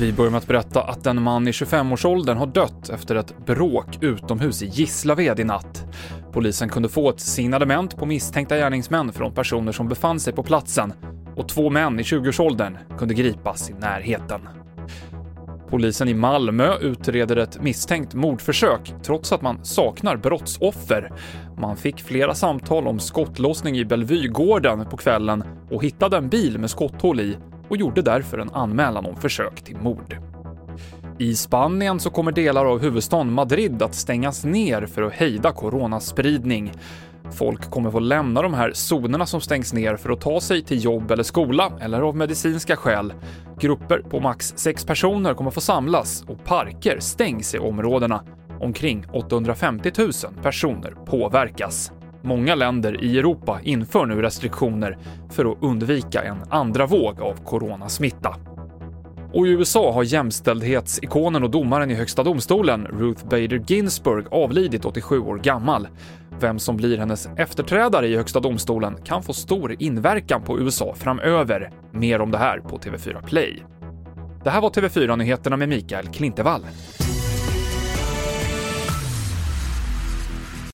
Vi börjar med att berätta att en man i 25-årsåldern har dött efter ett bråk utomhus i Gislaved i natt. Polisen kunde få ett signalement på misstänkta gärningsmän från personer som befann sig på platsen och två män i 20-årsåldern kunde gripas i närheten. Polisen i Malmö utreder ett misstänkt mordförsök trots att man saknar brottsoffer. Man fick flera samtal om skottlossning i Bellevuegården på kvällen och hittade en bil med skotthål i och gjorde därför en anmälan om försök till mord. I Spanien så kommer delar av huvudstaden Madrid att stängas ner för att hejda coronaspridning. Folk kommer få lämna de här zonerna som stängs ner för att ta sig till jobb eller skola eller av medicinska skäl. Grupper på max sex personer kommer få samlas och parker stängs i områdena. Omkring 850 000 personer påverkas. Många länder i Europa inför nu restriktioner för att undvika en andra våg av coronasmitta. Och i USA har jämställdhetsikonen och domaren i Högsta domstolen, Ruth Bader Ginsburg, avlidit 87 år gammal. Vem som blir hennes efterträdare i Högsta domstolen kan få stor inverkan på USA framöver. Mer om det här på TV4 Play. Det här var TV4-nyheterna med Mikael Klintevall.